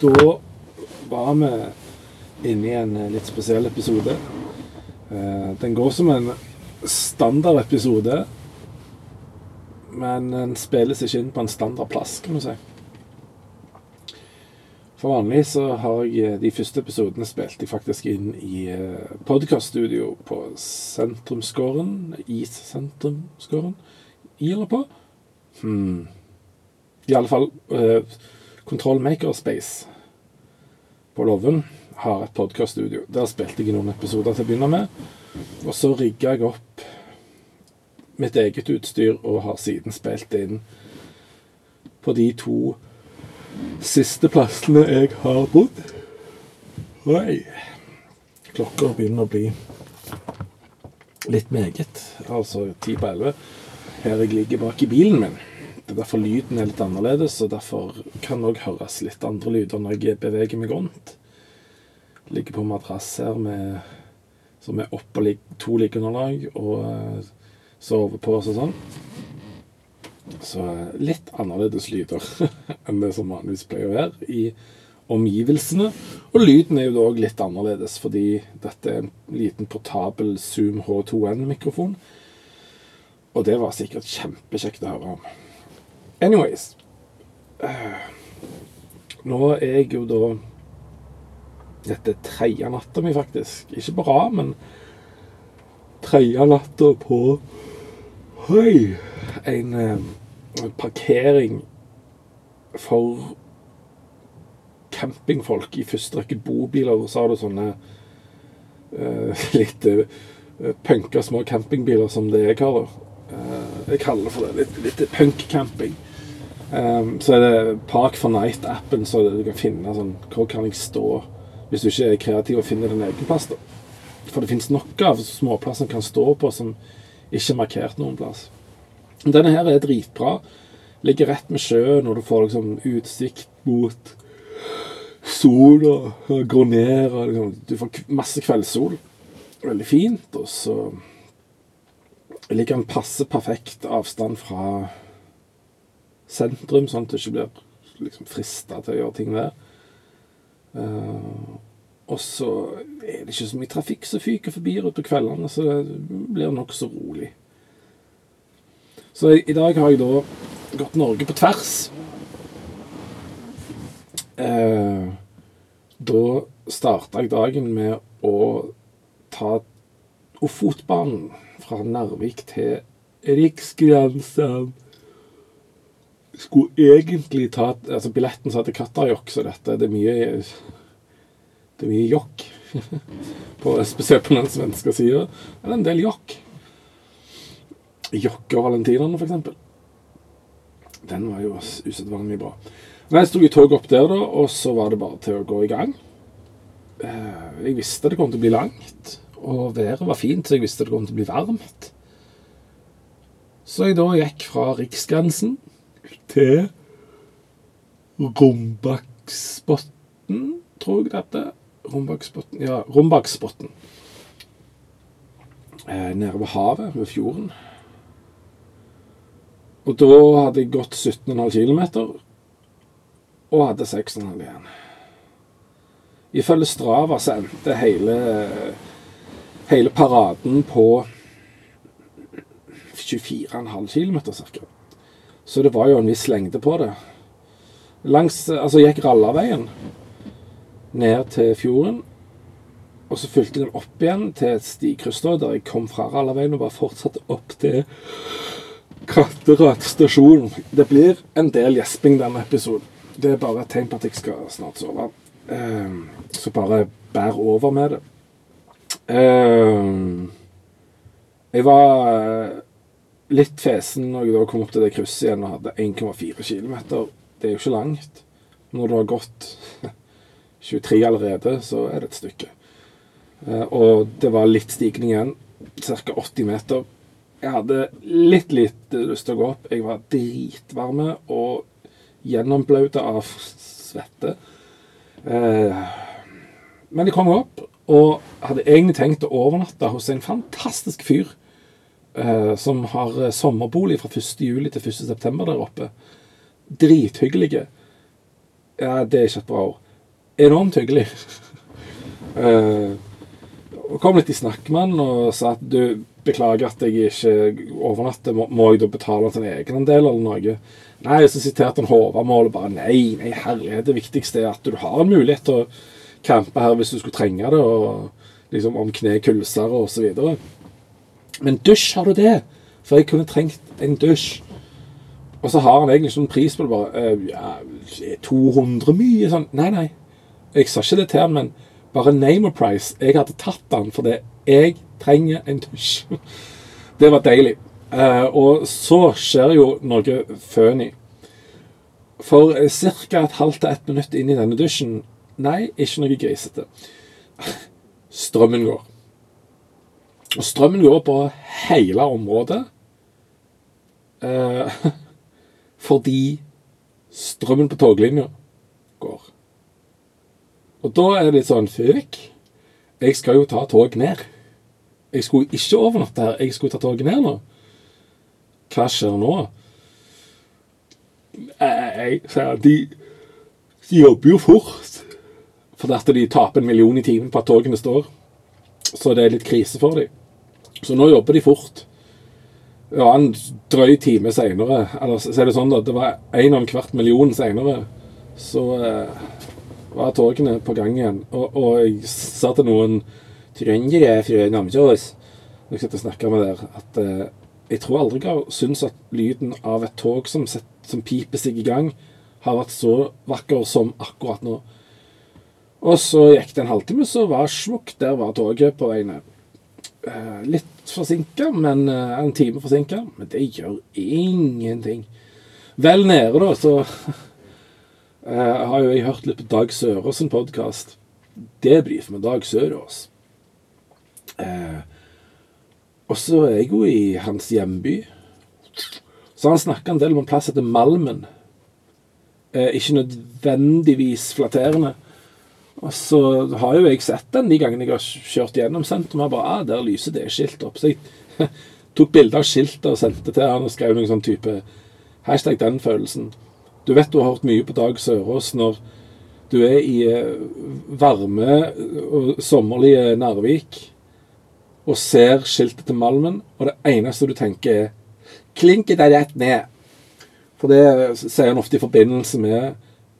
Da var vi inne i en eh, litt spesiell episode. Eh, Den går som en standardepisode, men den spilles ikke inn på en standardplass, kan du si. For vanlig så har jeg eh, de første episodene spilt jeg faktisk inn i podkaststudio på Sentrumsgården. I Sentrumsgården? I eller på? Hmm. I alle fall Control Makerspace på Loven har et podkaststudio. Der spilte jeg noen episoder til å begynne med. Og så rigga jeg opp mitt eget utstyr og har siden spilt inn på de to siste plassene jeg har bodd. Oi. Klokka begynner å bli litt meget. Altså ti på elleve. Her jeg ligger bak i bilen min. Det er derfor lyden er litt annerledes, og derfor kan det òg høres litt andre lyder når jeg beveger meg rundt. Ligger på madrass her med, som er oppå to liggeunderlag og uh, sover på og sånn. Så uh, litt annerledes lyder enn det som vanligvis pleier å være i omgivelsene. Og lyden er jo òg litt annerledes, fordi dette er en liten portabel Zoom H2N-mikrofon. Og det var sikkert kjempekjekt å høre om. Anyways uh, Nå er jeg jo da Dette er tredje natta mi, faktisk. Ikke rad, men tredje natta på Oi! En uh, parkering for campingfolk i første rekke bobiler. Og så har du sånne uh, litt uh, punka små campingbiler som det jeg har. Uh, jeg kaller for det. Litt, litt punkcamping. Um, så er det Park for Night-appen, så du kan finne sånn Hvor kan jeg stå hvis du ikke er kreativ og finner din egen plass, da. For det fins nok av småplasser en kan stå på som ikke er markert noen plass. Denne her er dritbra. Ligger rett med sjøen, og du får liksom utsikt mot sola. Går ned, og liksom, du får masse kveldssol. Veldig fint. Og så ligger en passe perfekt avstand fra sentrum, sånn at du ikke blir liksom frista til å gjøre ting der. Uh, og så er det ikke så mye trafikk som fyker forbi rundt på kveldene, så det blir nokså rolig. Så i, i, dag har jeg da gått Norge på tvers. Uh, da starta jeg dagen med å ta Ofotbanen fra Narvik til Riksgrensen skulle egentlig ta altså Billetten sa til Katarjokk, så dette det er mye Det er mye jokk. på, spesielt på den svenske sida. Det er en del jokk. Jokke og valentinerne, f.eks. Den var jo usedvanlig bra. Men jeg sto i toget opp der, da, og så var det bare til å gå i gang. Eh, jeg visste det kom til å bli langt, og været var fint, så jeg visste det kom til å bli varmt. Så jeg da gikk fra riksgrensen til Rombaksbotn, tror jeg dette. Rombaksbotn Ja, Rombaksbotn. Eh, nede ved havet, ved fjorden. Og da hadde jeg gått 17,5 km og hadde 6,5 igjen. Ifølge Strava så endte hele, hele paraden på 24,5 km ca. Så det var jo en viss lengde på det. Langs, altså gikk Rallaveien ned til fjorden. Og så fulgte den opp igjen til et stikryss der jeg kom fra Rallaveien og bare fortsatte opp til Katterød stasjon. Det blir en del gjesping denne episoden. Det er bare et tegn på at jeg skal snart sove. Uh, så bare bær over med det. Uh, jeg var litt fesen når jeg da kom opp til det krysset igjen og hadde 1,4 km. Det er jo ikke langt. Når du har gått 23 allerede, så er det et stykke. Eh, og det var litt stigning igjen. Ca. 80 meter. Jeg hadde litt lite lyst til å gå opp. Jeg var dritvarme og gjennomblauta av svette. Eh, men jeg kom opp og hadde egentlig tenkt å overnatte hos en fantastisk fyr som har eh, sommerbolig fra 1. juli til 1. september der oppe. Drithyggelige. Ja, det er ikke et bra ord. enormt hyggelig. uh, og kom litt i snakk med han og sa at du beklager at jeg ikke overnatter. Må, må jeg da betale til en egenandel eller noe? Nei, så siterte han Håvamål og bare nei, nei, herlighet. Det viktigste er at du har en mulighet til å campe her hvis du skulle trenge det, og liksom om kne kulser og så videre. Men dusj har du det, for jeg kunne trengt en dusj. Og så har han egentlig sånn pris på det bare uh, ja, 200 mye sånn. Nei, nei. Jeg sa ikke det til han, men bare name a price. Jeg hadde tatt den fordi jeg trenger en dusj. Det var deilig. Uh, og så skjer jo noe føni. For ca. et halvt til ett minutt inn i denne dusjen Nei, ikke noe grisete. Strømmen går. Og strømmen går på hele området. Eh, fordi strømmen på toglinja går. Og da er det litt sånn Fyk, Jeg skal jo ta tog ned. Jeg skulle ikke overnatte her. Jeg skulle ta toget ned nå. Hva skjer nå? Jeg, de, de jobber jo fort. Fordi at de taper en million i timen på at togene står. Så det er litt krise for dem. Så nå jobber de fort. Ja, en drøy time seinere Eller så er det sånn, da. Det var én og en kvart million seinere. Så eh, var togene på gang igjen. Og, og jeg sa til noen trøndere fra Namsos når jeg sitter og snakker med der, at eh, jeg tror aldri jeg har syntes at lyden av et tog som, set, som piper seg i gang, har vært så vakker som akkurat nå. Og så gikk det en halvtime, så var smukk, der var toget på vei ned. Eh, litt forsinka, men eh, en time forsinka. Men det gjør ingenting. Vel nede, da, så eh, har jo jeg hørt litt på Dag Sørås' podkast. Debrif med Dag Sørås. Eh, og så er jeg jo i hans hjemby. Så han snakker en del om en plass etter Malmen. Eh, ikke nødvendigvis flatterende. Og så har jo jeg sett den de gangene jeg har kjørt gjennom sentrum. Og bare, ah, der lyser det skiltet opp. Så jeg tok bilde av skiltet og sendte til han og skrev noen sånn type hashtag den følelsen. Du vet du har hørt mye på Dag Sørås når du er i eh, varme og sommerlige Narvik og ser skiltet til Malmen, og det eneste du tenker, er Klinket deg rett ned. For det sier han ofte i forbindelse med eh,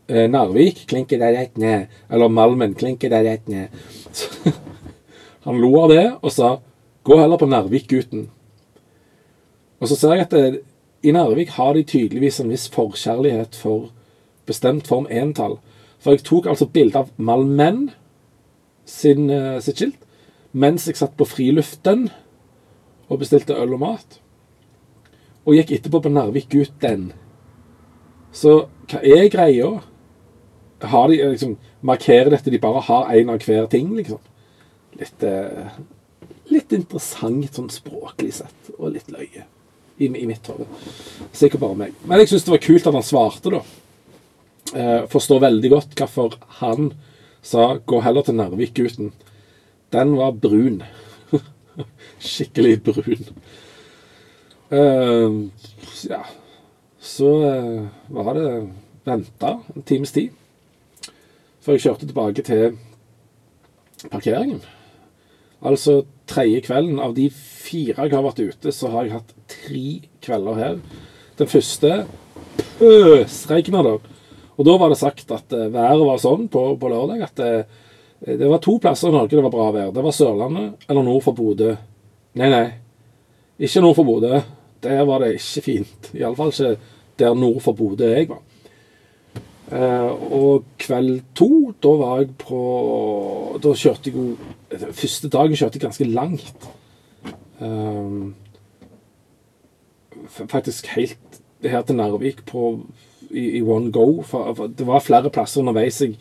Narvik. klinker deg rett ned. Eller Malmen. klinker deg rett ned. Så, han lo av det og sa gå heller på Narvik-gutten. Og så ser jeg at det, eh, i Narvik har de tydeligvis en viss forkjærlighet for bestemt form entall. For jeg tok altså bilde av Malmen sin, uh, sitt skilt mens jeg satt på friluften og bestilte øl og mat. Og gikk etterpå på Narvik-gutten. Så hva er greia? Har de liksom Markerer dette de bare har én av hver ting, liksom? Litt, eh, litt interessant sånn språklig sett, og litt løye i, i mitt hode. Sikkert bare meg. Men jeg syns det var kult at han svarte, da. Eh, forstår veldig godt hvorfor han sa 'gå heller til Narvik-gutten'. Den var brun. Skikkelig brun. Uh, ja. Så uh, var det venta en times tid før jeg kjørte tilbake til parkeringen. Altså tredje kvelden. Av de fire jeg har vært ute, så har jeg hatt tre kvelder her. Den første pøsregna det. Og da var det sagt at uh, været var sånn på, på lørdag at det, det var to plasser i Norge det var bra vær. Det var Sørlandet eller nord for Bodø. Nei, nei. Ikke nord for Bodø. Der var det ikke fint. Iallfall ikke der nord for Bodø jeg var. Uh, og kveld to, da var jeg på Da kjørte jeg jo Første dagen kjørte jeg ganske langt. Uh, faktisk helt her til Narvik på, i, i one go. For, for det var flere plasser underveis jeg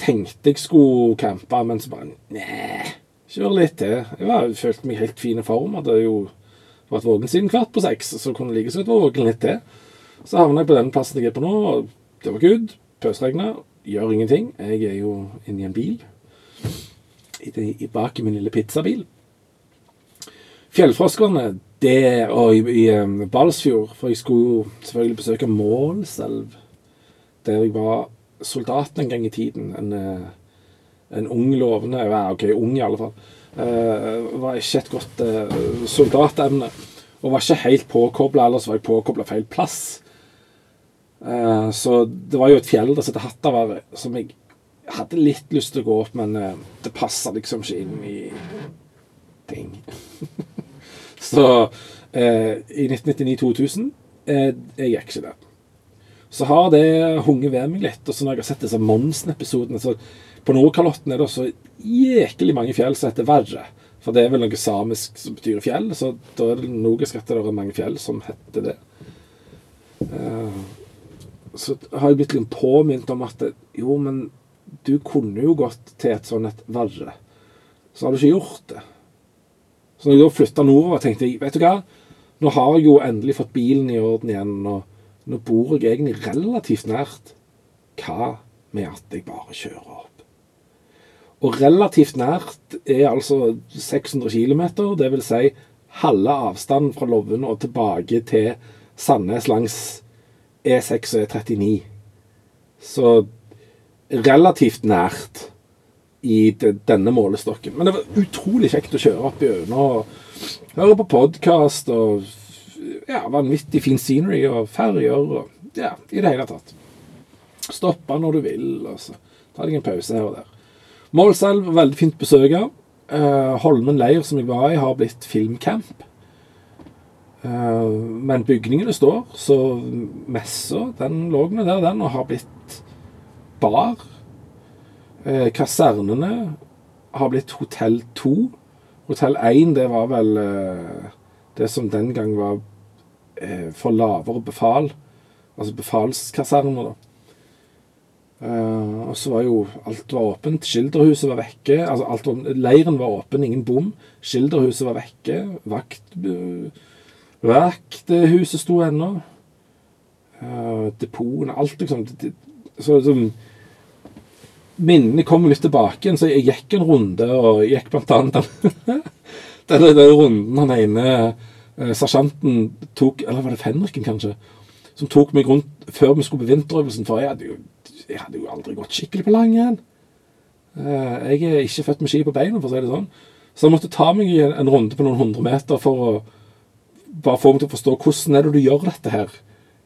tenkte jeg skulle campe, men så bare Nei, kjør litt til. Jeg var, følte meg helt fin i form. Hadde jo vært våken siden kvart på seks, så kunne like så godt våken litt til. Så havna jeg på den plassen jeg er på nå, og det var good. Pøsregna. Gjør ingenting. Jeg er jo inni en bil. Bak i min lille pizzabil. Fjellfroskene, det Og i, i Balsfjord, for jeg skulle selvfølgelig besøke Målselv, der jeg var soldat en gang i tiden. En, eh, en ung lovende ja, OK, ung i alle fall. Uh, var ikke et godt uh, soldatemne. Og var ikke helt påkobla, ellers var jeg påkobla feil plass. Uh, så det var jo et fjell der som het Hattavarre, som jeg hadde litt lyst til å gå opp, men det passa liksom ikke inn i ting. så i 1999-2000 jeg gikk ikke der. Så har det hunget ved meg litt. Og så når jeg har sett disse Monsen-episodene så På Nordkalotten er det så jæklig mange fjell som heter Verre. For det er vel noe samisk som betyr fjell, så da er det logisk at det er mange fjell som heter det. Uh, så har jeg blitt litt påminnet om at jo, men du kunne jo gått til et sånn et Verre. Så har du ikke gjort det. Så når jeg da flytta nordover, tenkte jeg vet du hva, nå har jeg jo endelig fått bilen i orden igjen. og nå bor jeg egentlig relativt nært. Hva med at jeg bare kjører opp? Og relativt nært er altså 600 km, dvs. Si halve avstanden fra Loven og tilbake til Sandnes langs E6 og E39. Så relativt nært i denne målestokken. Men det var utrolig kjekt å kjøre opp gjennom og høre på podkast og ja, vanvittig fin scenery og ferger og ja, i det hele tatt. Stoppe når du vil, og så ta deg en pause her og der. Målselv, veldig fint besøk Uh, Holmen leir, som jeg var i, har blitt filmcamp. Uh, men bygningene står, så messa den lå nå der, den, og har blitt bar. Uh, kasernene har blitt Hotell 2. Hotell 1, det var vel uh, det som den gang var eh, for lavere befal. Altså befalskaserner, da. Og så var jo alt var åpent. Skilderhuset var vekke. altså alt var, Leiren var åpen, ingen bom. Skilderhuset var vekke. Vakt, uh, vakthuset sto ennå. Uh, Depotene Alt, liksom. Det, så liksom Minnene kom litt tilbake igjen, så jeg gikk en runde, og gikk blant annet den, den, den runden han ene uh, sersjanten tok Eller var det fenriken, kanskje? Som tok meg rundt før vi skulle på vinterøvelsen. For jeg hadde jo, jeg hadde jo aldri gått skikkelig på langrenn. Uh, jeg er ikke født med ski på beina, for å si det sånn. Så jeg måtte ta meg en, en runde på noen hundre meter for å bare få meg til å forstå hvordan er det du gjør dette her.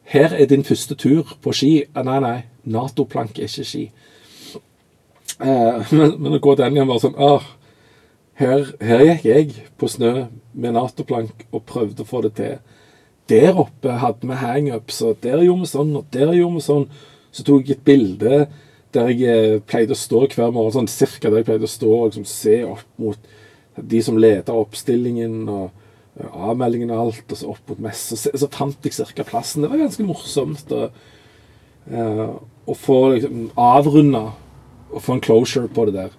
Her er din første tur på ski. Eh, nei, nei, Nato-plank er ikke ski. Eh, men, men å gå den igjen bare sånn ah, her, her, gikk jeg på snø med Nato-plank og prøvde å få det til. Der oppe hadde vi hangups, og der gjorde vi sånn, og der gjorde vi sånn. Så tok jeg et bilde der jeg eh, pleide å stå hver morgen, sånn cirka der jeg pleide å stå og liksom, se opp mot de som leda oppstillingen og avmeldingen og alt, og så opp mot messa. Så, så, fant jeg cirka plassen. Det var ganske morsomt å, uh, å få liksom, avrunda og få en closure på det der.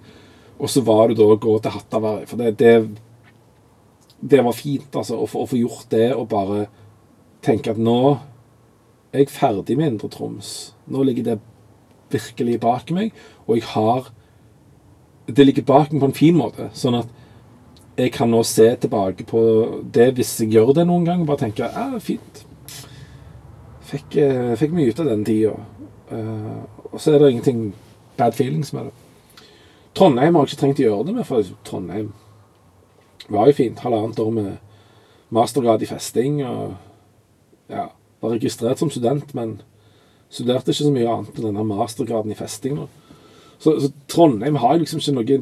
Og så var det da å gå til Hattaværet. For det, det, det, var fint, altså. Å få, å få gjort det og bare tenke at nå er jeg ferdig med Indre Troms. Nå ligger det virkelig bak meg, og jeg har Det ligger bak meg på en fin måte. Sånn at jeg kan nå se tilbake på det hvis jeg gjør det noen gang. og Bare tenke ja, fint. Fikk, eh, fikk mye ut av den tida. Uh, og så er det ingenting bad feelings med det. Trondheim har jeg ikke trengt å gjøre det med, for Trondheim var jo fint. Halvannet år med mastergrad i festing. og ja, Var registrert som student, men studerte ikke så mye annet enn denne mastergraden i festing. Så, så, Trondheim har liksom ikke noe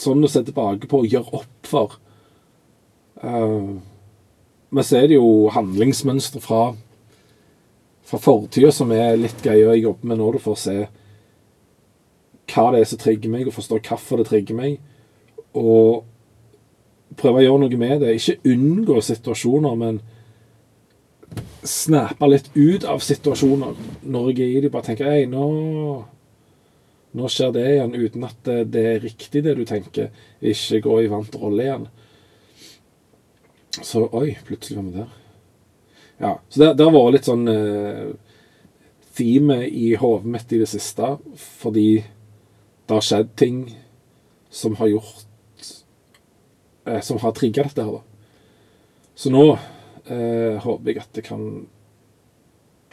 sånn å se tilbake på og gjøre opp for. Uh, men så er det jo handlingsmønstre fra, fra fortida som er litt greie å jobbe med nå, du får se hva det er som trigger meg, og forstå hvorfor det trigger meg. Og prøve å gjøre noe med det. Ikke unngå situasjoner, men snappe litt ut av situasjoner når jeg er i dem. Bare tenke Ei, nå, nå skjer det igjen, uten at det, er riktig, det du tenker. Ikke gå i vant rolle igjen. Så Oi, plutselig var vi der. Ja, så det, det har vært litt sånn uh, theme i hodet mitt i det siste, fordi det har skjedd ting som har gjort uh, Som har trigga dette her, da. Så nå uh, håper jeg at jeg kan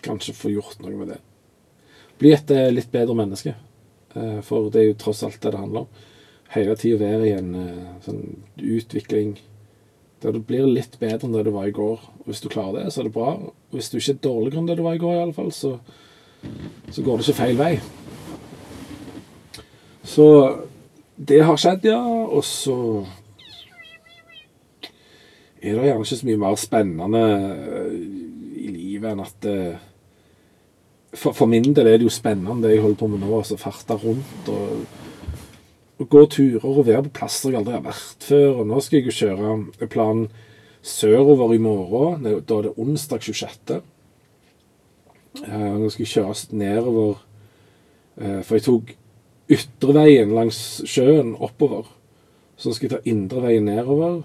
kanskje få gjort noe med det. bli et eh, litt bedre menneske. Eh, for det er jo tross alt det det handler om. Hele tida være i en eh, sånn utvikling der du blir litt bedre enn det du var i går. Og hvis du klarer det, så er det bra. Og hvis du ikke er dårligere enn det du var i går, i alle fall, så, så går det ikke feil vei. Så det har skjedd, ja. Og så er det gjerne ikke så mye mer spennende i livet enn at for, for, min del er det jo spennende det jeg holder på med nå. altså Farte rundt og, og, gå turer og være på plasser jeg aldri har vært før. og Nå skal jeg jo kjøre planen sørover i morgen. Da er det onsdag 26. Eh, nå skal jeg kjøre nedover eh, For jeg tok ytreveien langs sjøen oppover. Så skal jeg ta indreveien nedover.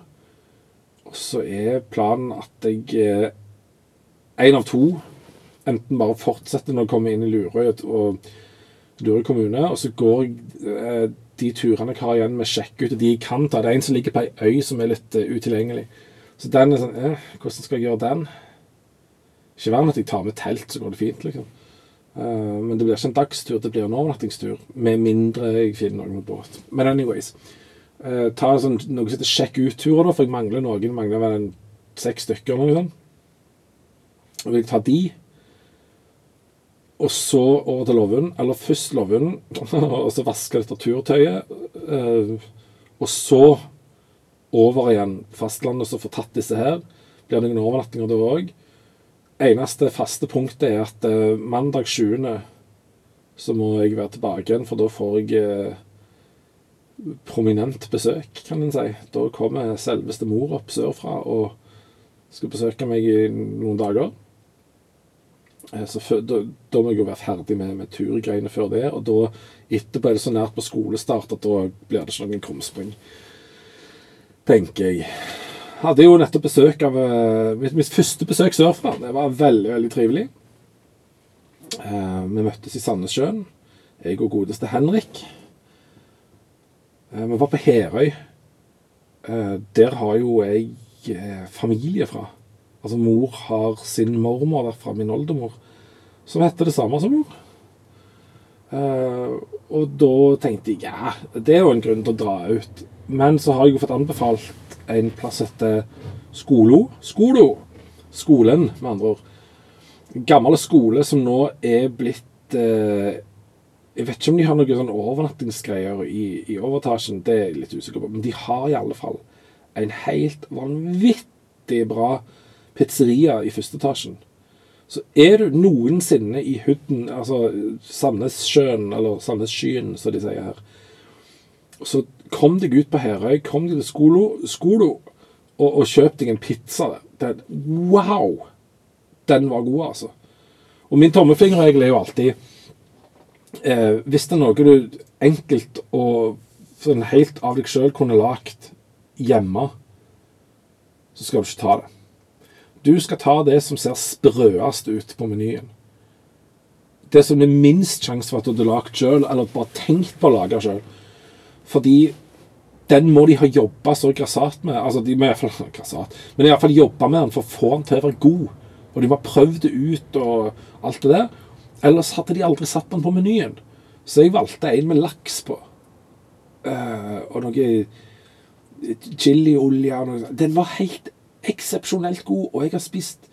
Og så er planen at jeg En av to enten bare fortsetter når jeg kommer inn i Lurøy og Lurøy kommune, og så går jeg eh, de turene jeg har igjen med sjekk ut, og de jeg kan ta. Det er en som ligger på ei øy som er litt uh, utilgjengelig. Så den er sånn eh, Hvordan skal jeg gjøre den? Ikke verre enn at jeg tar med telt, så går det fint, liksom. Uh, men det blir ikke en dagstur, det blir en overnattingstur. Med mindre jeg finner noen med båt. Men anyways. Uh, ta sånn, noe som heter sjekk ut-turer, da, for jeg mangler noen. Mangler vel en seks stykker eller noe sånt. Og vil jeg ta de, og så over til loven, Eller først loven, og så vaske litteraturtøyet. Eh, og så over igjen fastlandet, så få tatt disse her. Blir det noen overnattinger der òg. Eneste faste punktet er at eh, mandag 7. så må jeg være tilbake igjen, for da får jeg eh, prominent besøk, kan en si. Da kommer selveste mor opp sørfra og skal besøke meg i noen dager. Eh, så for, da, da, må jeg jo være ferdig med, med turgreiene før det. Og da etterpå er det så nært på skolestart at da blir det ikke noen krumspring. Tenker jeg. Hadde jo nettopp besøk av uh, mitt, mitt, første besøk sørfra. Det var veldig, veldig trivelig. Eh, vi møttes i Sandnessjøen, jeg og godeste Henrik. Eh, vi var på Herøy. der har jo jeg familie fra. Altså mor har sin mormor derfra, min oldemor, som heter det samme som mor. Uh, og da tenkte jeg ja, det er jo en grunn til å dra ut. Men så har jeg jo fått anbefalt en plass etter Skolo. Skolo! Skolen, med andre ord. Gammel skole som nå er blitt uh, Jeg vet ikke om de har noen sånn overnattingsgreier i, i overtasjen, det er jeg litt usikker på. Men de har i alle fall en helt vanvittig bra pizzeria i første etasjen. Så er du noensinne i hooden, altså Sandnessjøen, eller Sandnesskyen, som de sier her, så kom deg ut på Herøy, kom deg til Skolo, Skolo og, og kjøp deg en pizza. Den, wow! Den var god, altså. Og min tommefingerregel er jo alltid eh, Hvis det er noe du enkelt og sånn helt av deg sjøl kunne lagt hjemme, så skal du ikke ta det. Du skal ta det som ser sprøest ut på menyen. Det som er minst sjanse for at du har lagd sjøl, eller bare tenkt på å lage sjøl. Fordi den må de ha jobba så grassat med. altså de må i hvert fall, grassat, Men i hvert fall jobba med den for å få den til å være god. Og de må ha prøvd det ut og alt det der. Ellers hadde de aldri satt den på menyen. Så jeg valgte en med laks på. Uh, og noe chiliolje. Den var helt eksepsjonelt god, og jeg har spist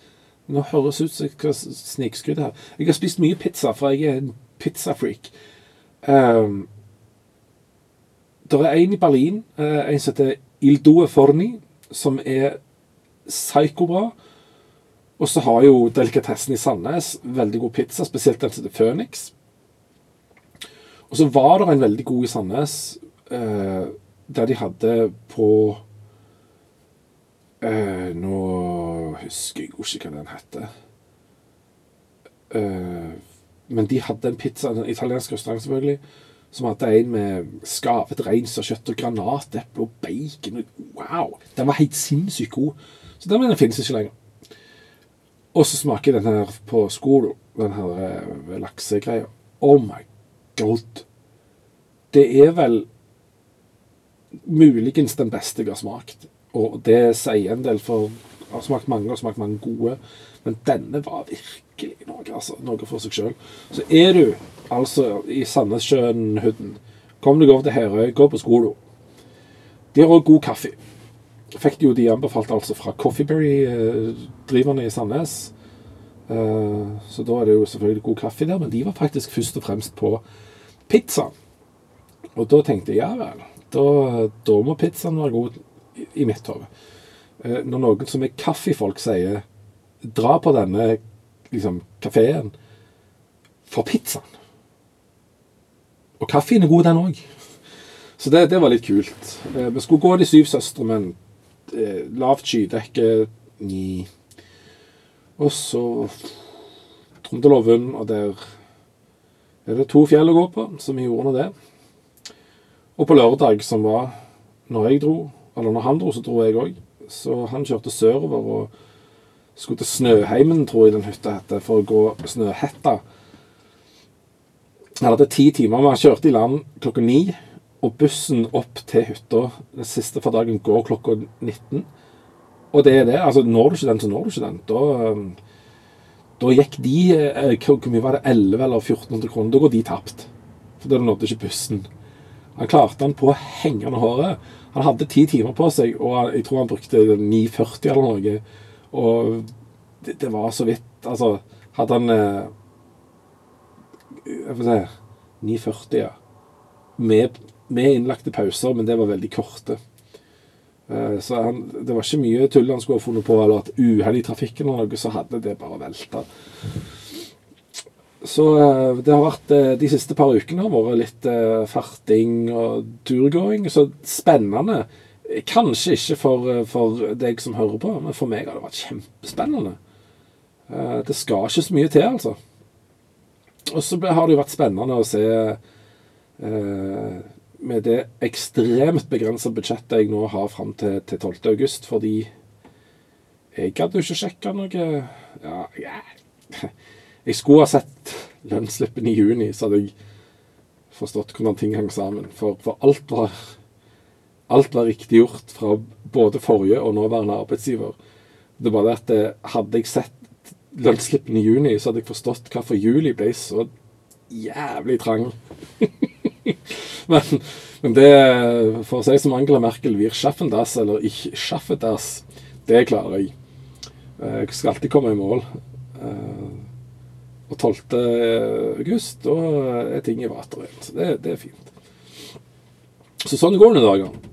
Nå høres ut som jeg snikskryter snikskryte her. Jeg har spist mye pizza, for jeg er en pizzafreak. Um, det er en i Berlin, uh, en som heter Ildoe Forni, som er psykobra. Og så har jo delikatessen i Sandnes veldig god pizza, spesielt den som heter Phoenix. Og så var det en veldig god i Sandnes, uh, der de hadde på Uh, nå husker jeg ikke hva den heter. Uh, men de hadde en pizza, en italiensk restaurant selvfølgelig, som hadde en med skavet reinsdyrkjøtt og granateple og bacon. Wow! Den var helt sinnssykt god. Så den mener finnes ikke lenger. Og så smaker den her på skolen, den her uh, laksegreia. Oh my god. Det er vel muligens den beste jeg har smakt. Og det sier en del, for jeg har smakt mange og smakt mange gode. Men denne var virkelig noe, altså. Noe for seg sjøl. Så er du altså i Sandnessjøen-hooden, kom deg over til Herøy, gå på skolen. De har òg god kaffe. Fikk jo de anbefalt altså fra Coffeeberry-driverne i Sandnes. Eh, så da er det jo selvfølgelig god kaffe der, men de var faktisk først og fremst på pizza. Og da tenkte jeg ja vel, da, da må pizzaen være god i, mitt hode. Eh, når noen som er kaffefolk sier dra på denne liksom, kafeen for pizzaen. Og kaffen er god, den òg. Så det, det, var litt kult. Eh, vi skulle gå De syv søstre, men eh, lavt skydekke Ni. Og så Trondeloven, og der er det to fjell å gå på, så vi gjorde nå det. Og på lørdag, som var når jeg dro, eller når han dro, så dro jeg òg. Så han kjørte sørover og skulle til Snøheimen, tror jeg den hytta heter, for å gå Snøhetta. Han hadde ti timer, men han kjørte i land klokka ni. Og bussen opp til hytta den siste for dagen går klokka 19. Og det er det. altså Når du ikke den, så når du ikke den. Da, um, da gikk de eh, Hvor mye var det? 11 eller 1400 kroner. Da går de tapt. For da nådde ikke bussen. Han klarte han på hengende håret. Han hadde ti timer på seg, og jeg tror han brukte 9,40 eller noe. Og det, det, var så vidt Altså, hadde han eh, Jeg får se 9,40, ja. Med, med, innlagte pauser, men det var veldig korte. Eh, så han, det var ikke mye tull han skulle ha funnet på, eller at uhell i trafikken eller noe, så hadde det bare velta. Så eh, det har vært eh, De siste par ukene har vært litt eh, farting og turgåing. Så spennende. Kanskje ikke for, for, deg som hører på, men for meg har det vært kjempespennende. Det skal ikke så mye til, altså. Og så har det jo vært spennende å se med det ekstremt begrensa budsjettet jeg nå har fram til, til 12. august, fordi jeg hadde jo ikke sjekka noe ja, ja. Jeg skulle ha sett lønnsslippen i juni, så hadde jeg forstått hvordan ting hang sammen. For, for alt, var, alt var riktig gjort fra både forrige og nåværende arbeidsgiver. Det var det at eh, hadde jeg sett lønnsslippen i juni, så hadde jeg forstått hvorfor juli ble så jævlig trang. men, men, det, for å si som Angela Merkel, wir schaffen das, eller ich schaffe das, det klarer jeg. Eh, jeg skal alltid komme i mål. Og 12. august, da er ting i vater igjen. Så det, det, er fint. Så sånn går det noen dag.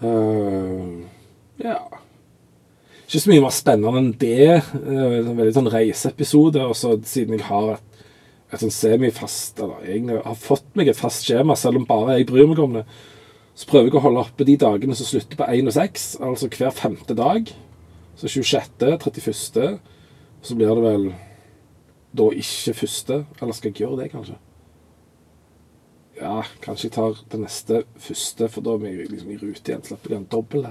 Uh, ja Ikke så mye mer spennende enn det. Uh, en veldig sånn reiseepisode. Og så siden jeg har et, et sånn semifast Eller egentlig har fått meg et fast skjema, selv om bare jeg bryr meg om det, så prøver jeg å holde oppe de dagene som slutter på 1 og 6, altså hver femte dag. Så 26., 31., så blir det vel da ikke første. Eller skal jeg gjøre det, kanskje? Ja, kanskje jeg tar det neste første, for da er vi liksom i rute igjen. Slipper de en dobbel.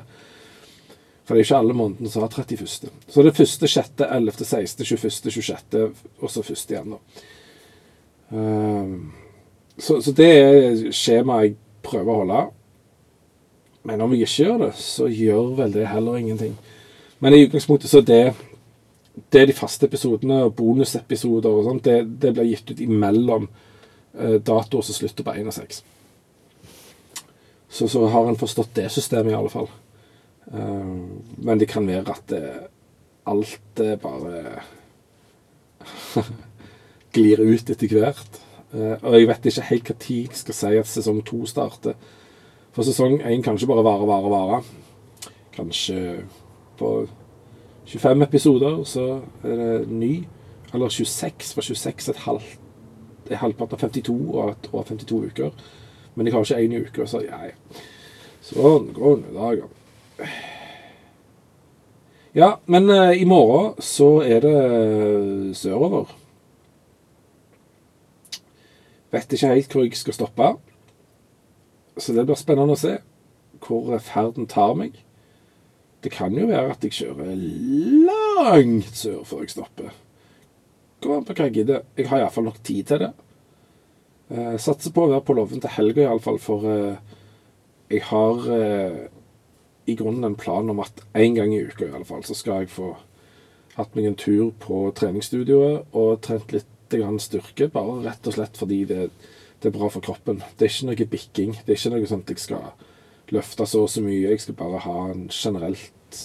For det er ikke alle månedene som har 31. Så det er første, sjette, 11., 16., 21., 26., og så første igjen, da. Um, så, så, det er skjemaet jeg prøver å holde. Men om jeg ikke gjør det, så gjør vel det heller ingenting. Men i utgangspunktet så er det det er de faste episodene og bonusepisoder og sånt. Det, det blir gitt ut imellom eh, datoer som slutter på 1 og 6. Så, så har en forstått det systemet, i alle fall. Uh, men det kan være at det, alt det bare glir ut etter hvert. Uh, og jeg vet ikke helt når jeg skal si at sesong to starter. For sesong én kan ikke bare vare, vare, vare. Kanskje på 25 episoder, så er det ny. Eller 26, for 26 er, halv, er halvparten av 52 og et og 52 uker. Men jeg har ikke én uke, så ja, ja. Sånn det dager. Ja, men uh, i morgen så er det uh, sørover. Vet ikke helt hvor jeg skal stoppe. Så det blir spennende å se hvor ferden tar meg. Det kan jo være at jeg kjører langt sør før jeg stopper. Kommer an på hva jeg gidder. Jeg har iallfall nok tid til det. Eh, satser på å være på Loven til helga iallfall, for eh, jeg har eh, i grunnen en plan om at én gang i uka i alle fall, så skal jeg få hatt meg en tur på treningsstudioet og trent litt styrke, bare rett og slett fordi det, det er bra for kroppen. Det er ikke noe bikking. Det er ikke noe sånt jeg skal løfte så og så mye. Jeg skal bare ha en generelt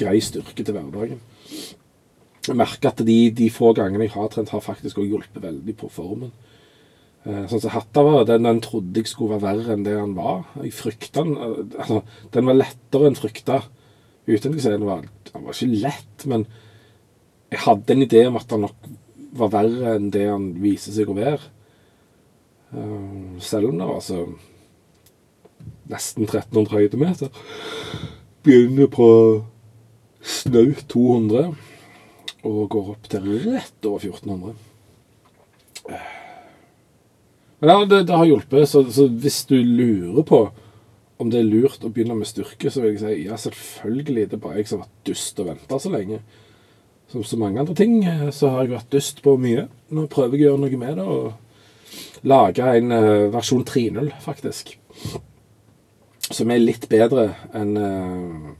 grei styrke til hverdagen. Jeg merker at de, de få gangene jeg har trent, har faktisk også hjulpet veldig på formen. Eh, sånn som Hattava, den, den trodde jeg skulle være verre enn det han var. Jeg frykta den eh, altså, Den var lettere enn frykta. Uten å si den var, den var ikke lett, men jeg hadde en idé om at han nok var verre enn det han viser seg å være. Uh, selv om det var så nesten 1300 høydemeter. Begynner på snaut 200 og går opp til rett over 1400. Men ja, det, det har hjulpet, så, så, hvis du lurer på om det er lurt å begynne med styrke, så vil jeg si ja, selvfølgelig. Det er bare jeg som har vært dust og venta så lenge. Som så mange andre ting eh, så har jeg vært dyst på mye. Nå prøver jeg å gjøre noe med det og lage en uh, versjon 3.0, faktisk. Som er litt bedre enn uh,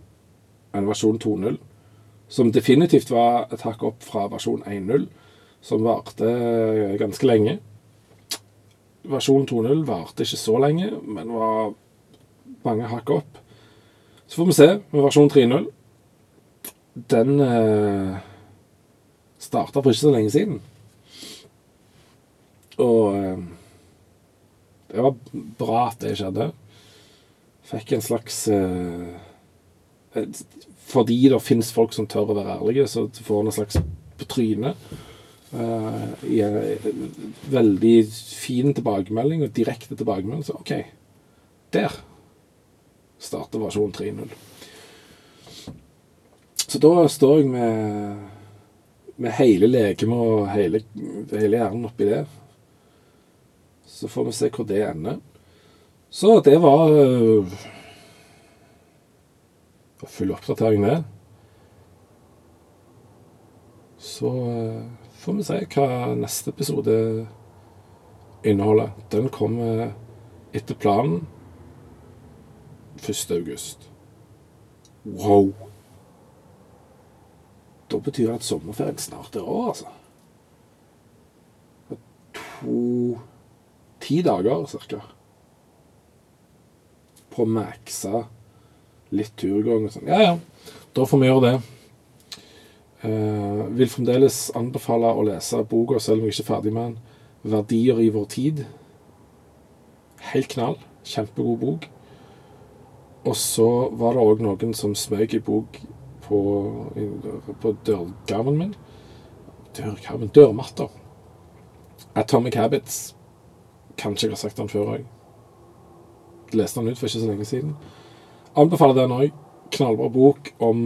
en versjon 2.0. Som definitivt var et hakk opp fra versjon 1.0, som varte uh, ganske lenge. Versjon 2.0 varte ikke så lenge, men var mange hakk opp. Så får vi se med versjon 3.0. Den starta for ikke så lenge siden. Og eh, det var bra at det skjedde. Fikk en slags eh, Fordi det fins folk som tør å være ærlige, så får en en slags på trynet. Uh, i en veldig fin tilbakemelding og direkte tilbakemelding. Så OK, der starter versjon 3.0. Så da står jeg med med hele legemet og hele, hele hjernen oppi det. Så får vi se hvor det ender. Så det var uh, full oppdatering, det. Så uh, får vi se hva neste episode inneholder. Den kommer etter planen 1. august. Wow! Da betyr det at sommerferien snart er over, altså. To Ti dager cirka. På å maxe litt turgang og sånn. Ja, ja. Da får vi gjøre det. Uh, vil fremdeles anbefale å lese boka, selv om jeg ikke er ferdig med den. 'Verdier i vår tid'. Helt knall. Kjempegod bok. Og så var det òg noen som smøg i bok på, på dørgarmen min. Dørgarmen Dørmatta. Atomic Habits. Kanskje jeg har sagt den før òg. Leste den ut for ikke så lenge siden. Anbefaler den òg. Knallbra bok om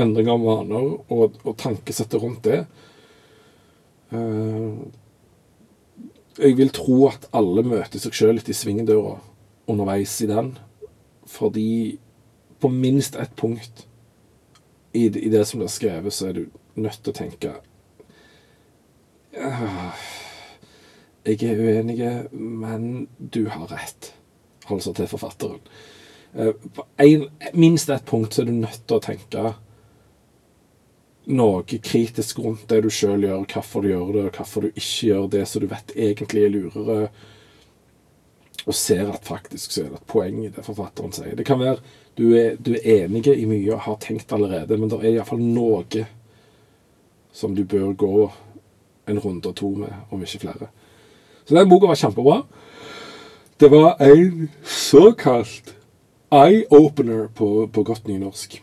endring av vaner og, og tankesettet rundt det. Uh, jeg vil tro at alle møter seg sjøl litt i svingdøra underveis i den. Fordi på minst ett punkt i, i, det som blir skrevet, så er du nødt til å tenke Jeg er uenig, men du har rett, altså til forfatteren. Eh, på en, minst ett punkt så er du nødt til å tenke noe kritisk rundt det du sjøl gjør, hvorfor du gjør det, og hvorfor du ikke gjør det som du vet egentlig er lurere, og ser at faktisk så er det et poeng i det forfatteren sier. Det kan være du er, du er enige i mye og har tenkt allerede, men det er iallfall noe som du bør gå en runde og to med, om ikke flere. Så den boka var kjempebra. Det var en såkalt eye-opener på, på godt nynorsk.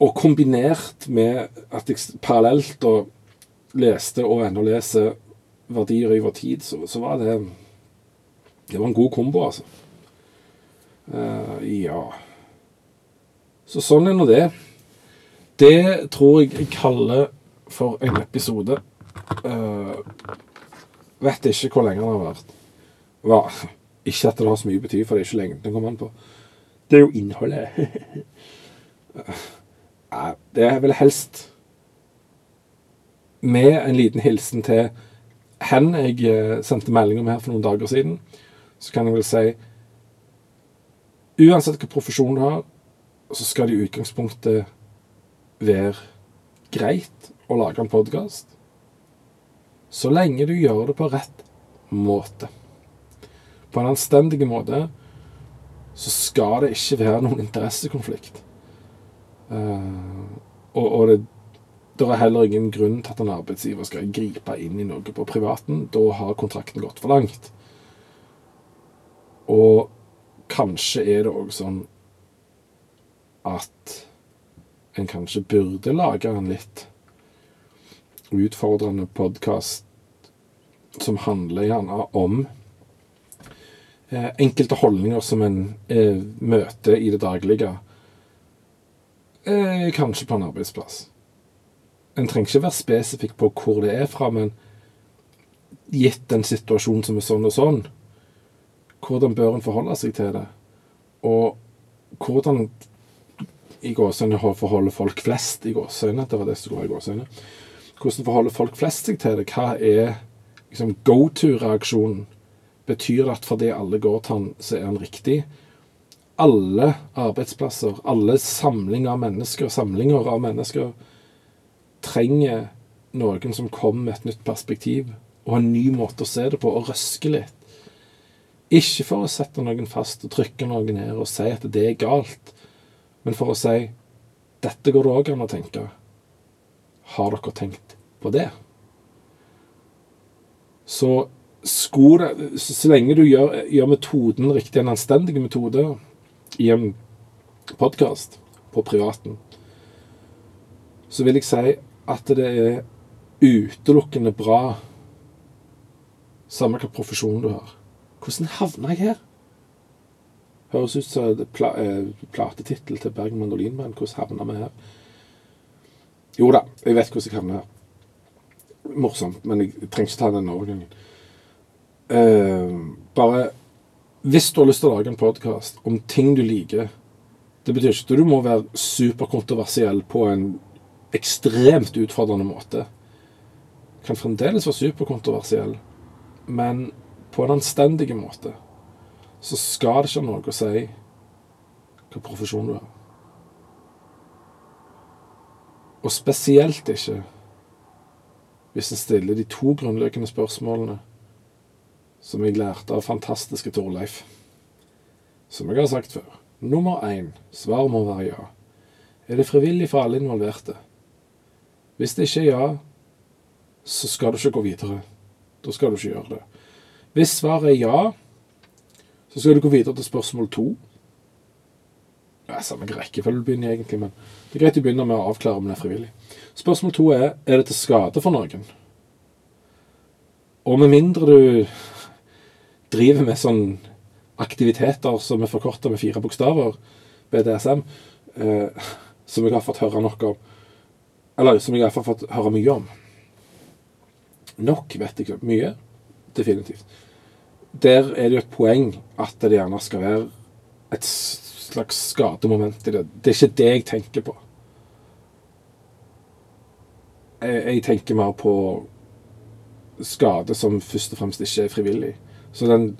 Og kombinert med at jeg parallelt og leste og ennå leser verdier i vår tid, så, så var det Det var en god kombo, altså. Uh, ja Så sånn er nå det. Det tror jeg jeg kaller for en episode. Uh, vet ikke hvor lenge den har vært. Hva? Ikke at det har så mye bety, for det er ikke lengden det kommer an på. Det er jo innholdet. det er vel helst med en liten hilsen til hen jeg sendte melding om her for noen dager siden. Så kan jeg vel si Uansett hvilken profesjon du har, så skal det i utgangspunktet være greit å lage en podkast. Så lenge du gjør det på rett måte. På en anstendig måte så skal det ikke være noen interessekonflikt. Uh, og, og det, det, er heller ingen grunn til at en arbeidsgiver skal gripe inn i noe på privaten. Da har kontrakten gått for langt. Og kanskje er det òg sånn at en kanskje burde lage en litt utfordrende podkast som handler gjerne om enkelte holdninger som en eh, møter i det daglige. Eh, kanskje på en arbeidsplass. En trenger ikke være spesifikk på hvor det er fra, men gitt en situasjon som er sånn og sånn, hvordan bør en forholde seg til det? Og hvordan i gåsøgne, forholder folk flest i gåsøgne, det var det som var i gåsøgne. Hvordan forholder folk flest seg til det? Hva er liksom, go to-reaksjonen? Betyr det at fordi alle går til han, så er han riktig? Alle arbeidsplasser, alle samlinger av mennesker, samlinger av mennesker, trenger noen som kommer med et nytt perspektiv og en ny måte å se det på, og røske litt. Ikke for å sette noen fast og trykke noen ned og si at det er galt, men for å si dette går det òg an å tenke. Har dere tenkt på det? Så, det, så lenge du gjør, gjør, metoden riktig, en anstendig metode i en podkast på privaten, så vil jeg si at det er utelukkende bra, samme hvilken profesjon du har. Hvordan havna jeg her? Høres ut som pla eh, platetittel til Bergen Mandolinband. Hvordan havna vi her? Jo da, jeg vet hvordan jeg havna her. Morsomt, men jeg trenger ikke ta den overgangen. Uh, bare Hvis du har lyst til å lage en podkast om ting du liker Det betyr ikke at du må være superkontroversiell på en ekstremt utfordrende måte. Kan fremdeles være superkontroversiell, men på en anstendig måte, så skal det ikke ha noe å si hvilken profesjon du er. Og spesielt ikke hvis en stiller de to grunnleggende spørsmålene som jeg lærte av fantastiske Torleif. Som jeg har sagt før. Nummer én. Svaret må være ja. Er det frivillig for alle involverte? Hvis det ikke er ja, så skal du ikke gå videre. Da skal du ikke gjøre det. Hvis svaret er ja, så skal du gå videre til spørsmål to. Ja, samme rekkefølge du begynner egentlig, men det er greit å begynne med å avklare om det er frivillig. Spørsmål to er er det til skade for noen. Og med mindre du driver med sånn aktiviteter som er forkorta med fire bokstaver, BDSM, eh, som jeg har fått høre nok om Eller som jeg har fått høre mye om. Nok vet jeg ikke. Mye definitivt. Der er det jo et poeng at det gjerne skal være et slags skademoment i det. Det er ikke det jeg tenker på. Jeg, jeg tenker mer på skade som først og fremst ikke er frivillig. Så den,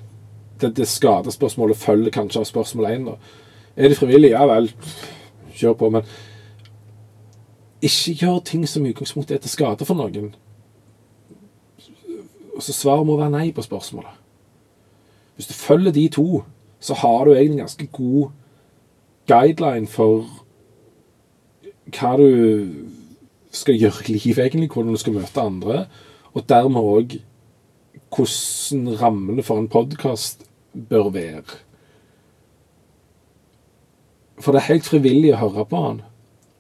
det, det skadespørsmålet følger kanskje av spørsmål én. Er de frivillige? Ja vel, kjør på. Men ikke gjør ting som i utgangspunktet er til skade for noen. Så svaret må være nei på spørsmålet. Hvis du følger de to, så har du egentlig en ganske god guideline for hva du skal gjøre i livet, egentlig, hvordan du skal møte andre, og dermed òg hvordan rammene for en podkast bør være. For det er helt frivillig å høre på han.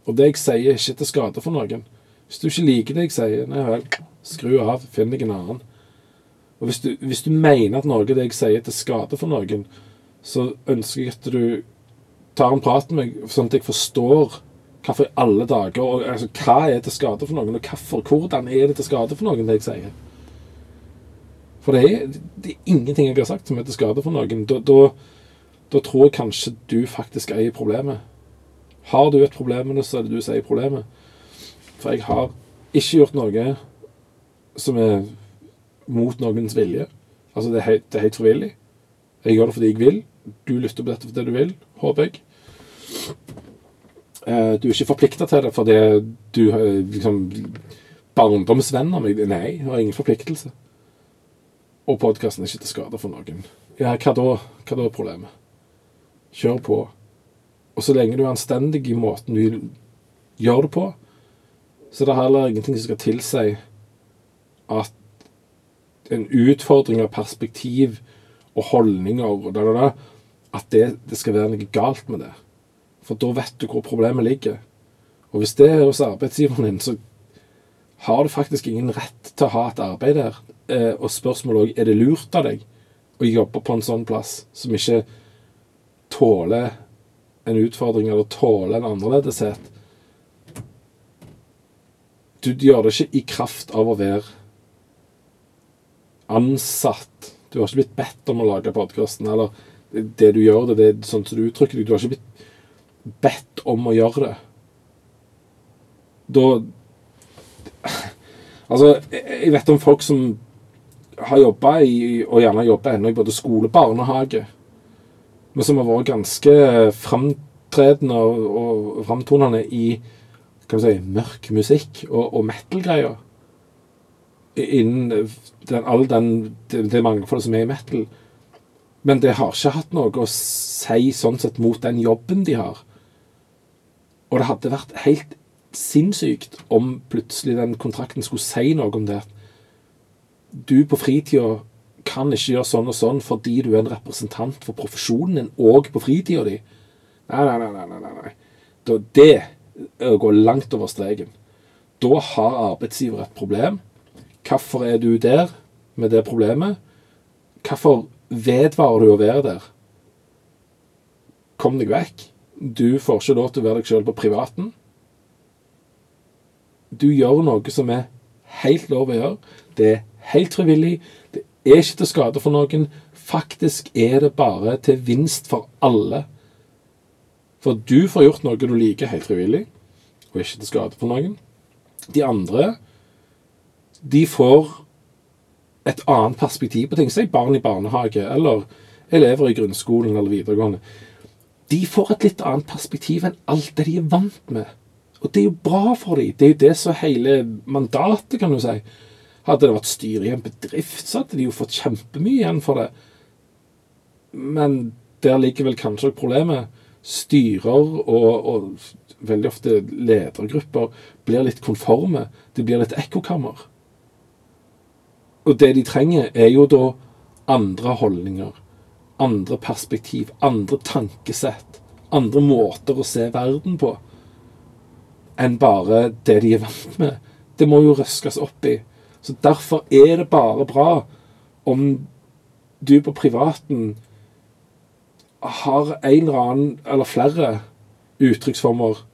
Og det jeg sier, er ikke til skade for noen. Hvis du ikke liker det jeg sier, nei vel, skru av, finn deg en annen. Og hvis du, hvis du, mener at noe av det jeg sier, er til skade for noen, så ønsker jeg at du tar en prat med meg, sånn at jeg forstår hvorfor i alle dager og, altså, Hva er til skade for noen, og hvorfor, hvordan er det til skade for noen, det jeg sier? For det er, det er ingenting jeg har sagt som er til skade for noen. Da, da, da tror jeg kanskje du faktisk eier problemet. Har du et problem med det, så er det du som eier problemet. For jeg har ikke gjort noe som er mot noens vilje. Altså, det er helt, det er helt frivillig. Jeg gjør det fordi jeg vil. du lytter på dette fordi du vil, håper jeg. Eh, du er ikke forplikta til det fordi du liksom barndomsvenn av meg. Nei, jeg har ingen forpliktelse. Og podkasten er ikke til skade for noen. Ja, hva da? Hva da er problemet? Kjør på. Og så lenge du er anstendig i måten du gjør det på, så det er heller ingenting som skal tilsi at en utfordring av perspektiv og holdninger og da, da, da, at det, det, skal være noe galt med det. For da vet du hvor problemet ligger. Og hvis det er hos arbeidsgiveren din, så har du faktisk ingen rett til å ha et arbeid der. Eh, og spørsmålet òg er det lurt av deg å jobbe på en sånn plass som ikke tåler en utfordring eller tåler en annerledeshet. Du gjør det ikke i kraft av å være ansatt. Du har ikke blitt bedt om å lage podkasten, eller det du gjør det, det er sånn som du uttrykker deg. Du har ikke blitt bedt om å gjøre det. Da Altså, jeg vet om folk som har jobba i, og gjerne jobber ennå i både skole og barnehage, men som har vært ganske framtredende og, og framtonende i kan vi si, mørk musikk og, og metal-greier. Innen den, all den, det, det mangfoldet som er i metal. Men det har ikke hatt noe å si sånn sett mot den jobben de har. Og det hadde vært helt sinnssykt om plutselig den kontrakten skulle si noe om det. Du på fritida kan ikke gjøre sånn og sånn fordi du er en representant for profesjonen din òg på fritida di. Nei, nei, nei. nei, nei, nei. Da, det går langt over streken. Da har arbeidsgiver et problem. Hvorfor er du der med det problemet? Hvorfor vedvarer du å være der? Kom deg vekk. Du får ikke lov til å være deg sjøl på privaten. Du gjør noe som er helt lov å gjøre. Det er helt frivillig. Det er ikke til skade for noen. Faktisk er det bare til vinst for alle. For du får gjort noe du liker helt frivillig, og ikke til skade for noen. De andre, de får et annet perspektiv på ting. Si barn i barnehage, eller elever i grunnskolen eller videregående. De får et litt annet perspektiv enn alt det de er vant med. Og det er jo bra for dem. Det er jo det som er hele mandatet, kan du si. Hadde det vært styret i en bedrift, så hadde de jo fått kjempemye igjen for det. Men der ligger vel kanskje problemet. Styrer og, og veldig ofte ledergrupper blir litt konforme. Det blir litt ekkokammer. Og det de trenger, er jo da andre holdninger, andre perspektiv, andre tankesett, andre måter å se verden på enn bare det de er vant med. Det må jo røskes opp i. Så derfor er det bare bra om du på privaten har en eller annen, eller flere, uttrykksformer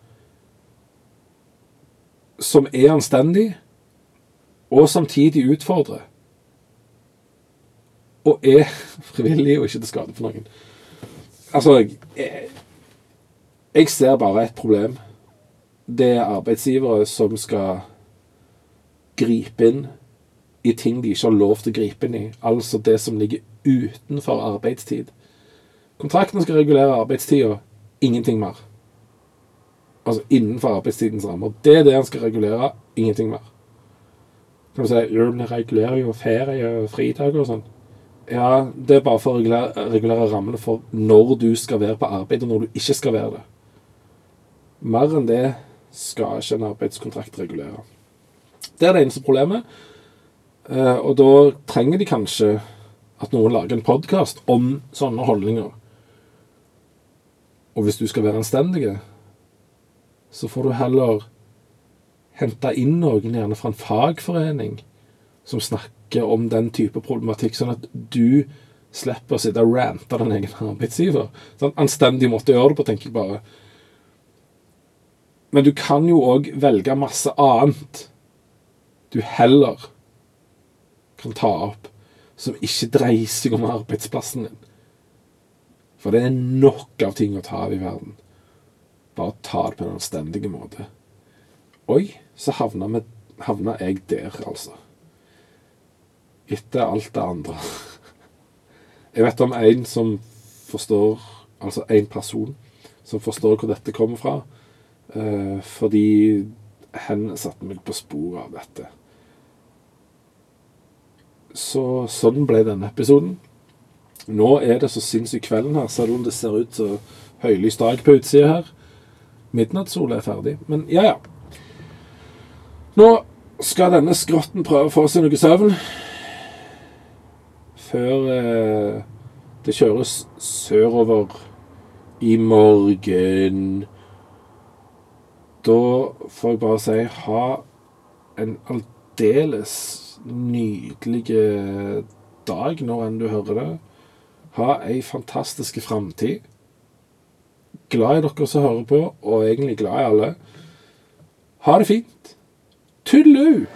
som er anstendig, og samtidig utfordrer. Og er frivillig og ikke til skade for noen. Altså jeg, jeg ser bare et problem. Det er arbeidsgivere som skal gripe inn i ting de ikke har lov til å gripe inn i. Altså det som ligger utenfor arbeidstid. Kontrakten skal regulere arbeidstida, ingenting mer. Altså innenfor arbeidstidens rammer. Det er det han skal regulere, ingenting mer. Kan du si den regulerer jo ferie og fridager og sånn. Ja, det er bare for å regulere, regulere rammene for når du skal være på arbeid, og når du ikke skal være det. Mer enn det skal ikke en arbeidskontrakt regulere. Det er det eneste problemet. Eh, og da trenger de kanskje at noen lager en podkast om sånne holdninger. Og hvis du skal være anstendig, så får du heller hente inn noen, gjerne fra en fagforening, som snakker om den type problematikk, sånn at du slipper å sitte og rante den egen arbeidsgiver. Sånn anstendig måte å gjøre det på, tenker jeg bare. Men du kan jo òg velge masse annet du heller kan ta opp, som ikke dreier seg om arbeidsplassen din. For det er nok av ting å ta av i verden. Bare ta det på en anstendig måte. Oi, så havna, med, havna jeg der, altså. Etter alt det andre. Jeg vet om en som forstår Altså en person som forstår hvor dette kommer fra. Eh, fordi hen satte meg på sporet av dette. Så sånn ble denne episoden. Nå er det så sinnssykt kvelden her. Du om det ser ut som høylys dag på utsida her? Midnattssola er ferdig. Men ja, ja. Nå skal denne skrotten prøve å få seg noe søvn før eh, det kjøres sørover i morgen. Da får jeg bare si ha en aldeles nydelig dag når enn du hører det. Ha ei fantastisk framtid. Glad i dere som hører på, og egentlig glad i alle. Ha det fint. Tudelu!